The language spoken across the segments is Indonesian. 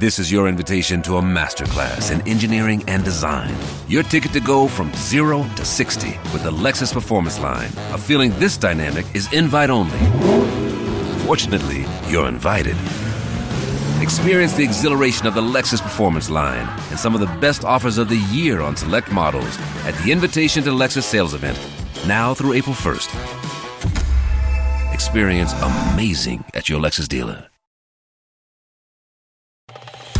This is your invitation to a masterclass in engineering and design. Your ticket to go from zero to 60 with the Lexus Performance Line. A feeling this dynamic is invite only. Fortunately, you're invited. Experience the exhilaration of the Lexus Performance line and some of the best offers of the year on select models at the Invitation to Lexus sales event, now through April 1st. Experience amazing at your Lexus dealer.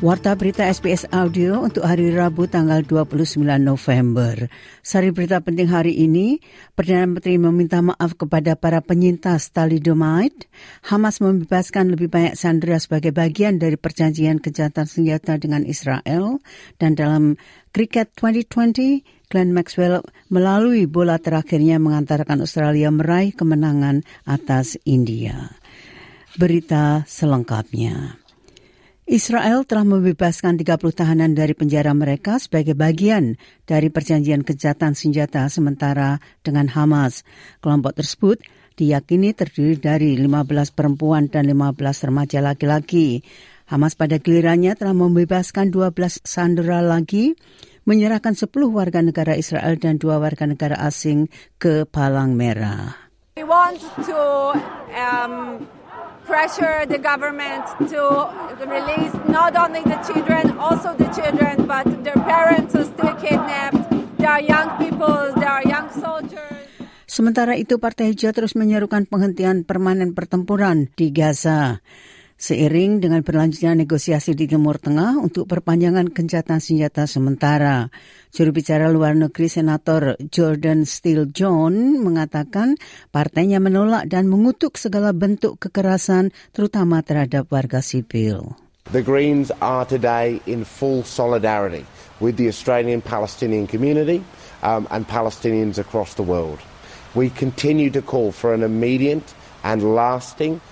Warta berita SBS Audio untuk hari Rabu tanggal 29 November. Sari berita penting hari ini, Perdana Menteri meminta maaf kepada para penyintas thalidomide. Hamas membebaskan lebih banyak sandera sebagai bagian dari perjanjian kejahatan senjata dengan Israel. Dan dalam Cricket 2020, Glenn Maxwell melalui bola terakhirnya mengantarkan Australia meraih kemenangan atas India. Berita selengkapnya. Israel telah membebaskan 30 tahanan dari penjara mereka sebagai bagian dari perjanjian kejahatan senjata sementara dengan Hamas. Kelompok tersebut diyakini terdiri dari 15 perempuan dan 15 remaja laki-laki. Hamas pada gilirannya telah membebaskan 12 sandera lagi, menyerahkan 10 warga negara Israel dan dua warga negara asing ke Palang Merah. We want to um, pressure the government to release not only the children, also the children, but their parents are still kidnapped. There are young people, there are young soldiers. Sementara itu, Partai Hijau terus menyerukan penghentian permanen pertempuran di Gaza. Seiring dengan berlanjutnya negosiasi di Timur Tengah untuk perpanjangan gencatan senjata sementara. Juru bicara luar negeri Senator Jordan Steele John mengatakan partainya menolak dan mengutuk segala bentuk kekerasan terutama terhadap warga sipil. The Greens are today in full solidarity with the Australian Palestinian community um, and Palestinians across the world. We continue to call for an immediate and lasting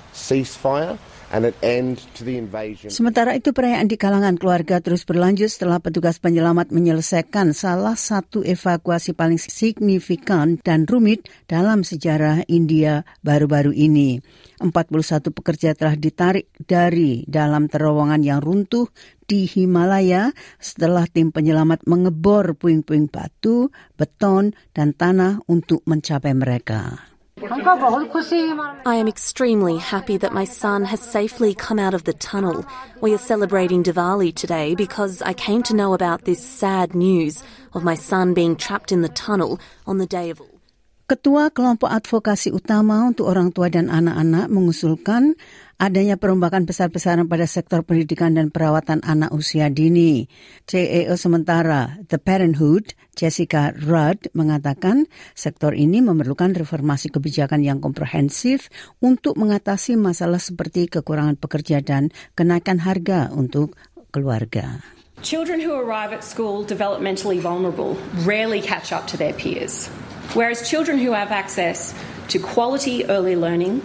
Sementara itu perayaan di kalangan keluarga terus berlanjut setelah petugas penyelamat menyelesaikan salah satu evakuasi paling signifikan dan rumit dalam sejarah India baru-baru ini. 41 pekerja telah ditarik dari dalam terowongan yang runtuh di Himalaya setelah tim penyelamat mengebor puing-puing batu, beton, dan tanah untuk mencapai mereka. I am extremely happy that my son has safely come out of the tunnel. We are celebrating Diwali today because I came to know about this sad news of my son being trapped in the tunnel on the day of Ketua kelompok advokasi utama untuk orang tua dan anak-anak mengusulkan adanya perombakan besar-besaran pada sektor pendidikan dan perawatan anak usia dini. CEO sementara The Parenthood, Jessica Rudd, mengatakan sektor ini memerlukan reformasi kebijakan yang komprehensif untuk mengatasi masalah seperti kekurangan pekerja dan kenaikan harga untuk keluarga. Children who arrive at school developmentally vulnerable rarely catch up to their peers, whereas children who have access to quality early learning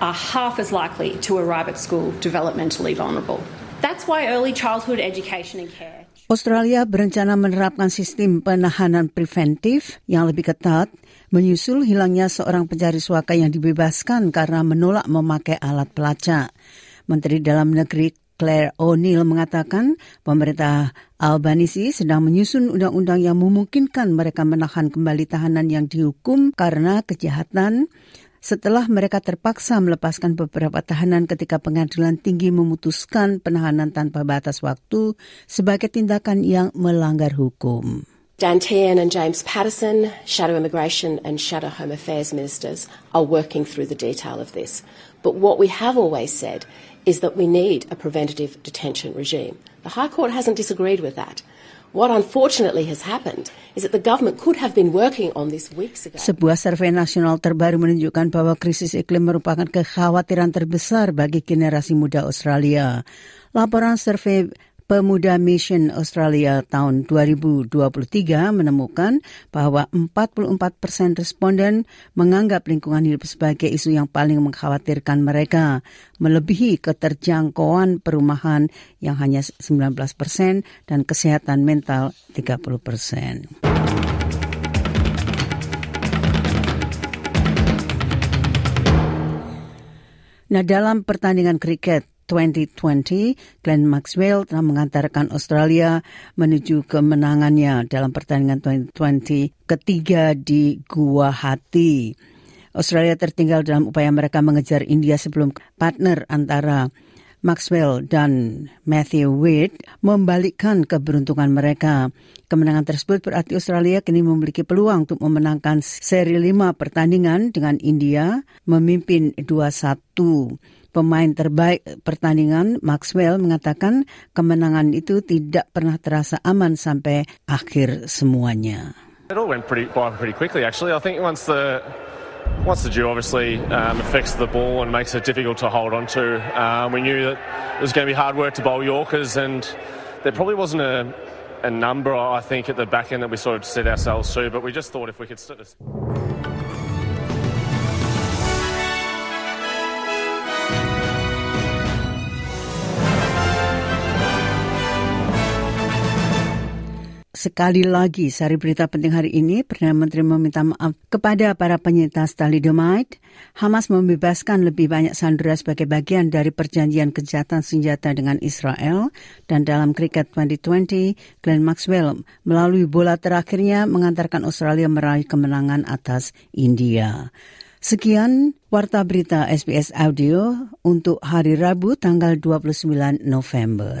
are half as likely to arrive at school developmentally vulnerable. That's why early childhood education and care. Australia berencana menerapkan sistem penahanan preventif yang lebih ketat menyusul hilangnya seorang pencari suaka yang dibebaskan karena menolak memakai alat pelacak. Menteri Dalam Negeri Claire O'Neill mengatakan pemerintah Albanisi sedang menyusun undang-undang yang memungkinkan mereka menahan kembali tahanan yang dihukum karena kejahatan setelah mereka terpaksa melepaskan beberapa tahanan ketika pengadilan tinggi memutuskan penahanan tanpa batas waktu sebagai tindakan yang melanggar hukum. Dan Tehan and James Patterson, Shadow Immigration and Shadow Home Affairs Ministers, are working through the detail of this. But what we have always said is that we need a preventative detention regime. The High Court hasn't disagreed with that. What unfortunately has happened is that the government could have been working on this weeks ago. Sebuah survei nasional terbaru menunjukkan bahwa krisis iklim merupakan kekhawatiran terbesar bagi generasi muda Australia. Laporan survei Pemuda Mission Australia tahun 2023 menemukan bahwa 44 persen responden menganggap lingkungan hidup sebagai isu yang paling mengkhawatirkan mereka, melebihi keterjangkauan perumahan yang hanya 19 persen dan kesehatan mental 30 persen. Nah, dalam pertandingan kriket 2020, Glenn Maxwell telah mengantarkan Australia menuju kemenangannya dalam pertandingan 2020 ketiga di Guwahati. Australia tertinggal dalam upaya mereka mengejar India sebelum partner antara Maxwell dan Matthew Wade membalikkan keberuntungan mereka. Kemenangan tersebut berarti Australia kini memiliki peluang untuk memenangkan seri lima pertandingan dengan India memimpin 2-1. Pemain terbaik pertandingan Maxwell mengatakan kemenangan itu tidak pernah terasa aman sampai akhir semuanya. It all went pretty by pretty quickly actually. I think once the once the dew obviously um, affects the ball and makes it difficult to hold on to, um, we knew that it was going to be hard work to bowl Yorkers, and there probably wasn't a, a number, I think, at the back end that we sort of set ourselves to, but we just thought if we could. St- Sekali lagi, sari berita penting hari ini, Perdana Menteri meminta maaf kepada para penyintas thalidomide. Hamas membebaskan lebih banyak sandera sebagai bagian dari perjanjian kejahatan senjata dengan Israel. Dan dalam kriket 2020, Glenn Maxwell melalui bola terakhirnya mengantarkan Australia meraih kemenangan atas India. Sekian Warta Berita SBS Audio untuk hari Rabu tanggal 29 November.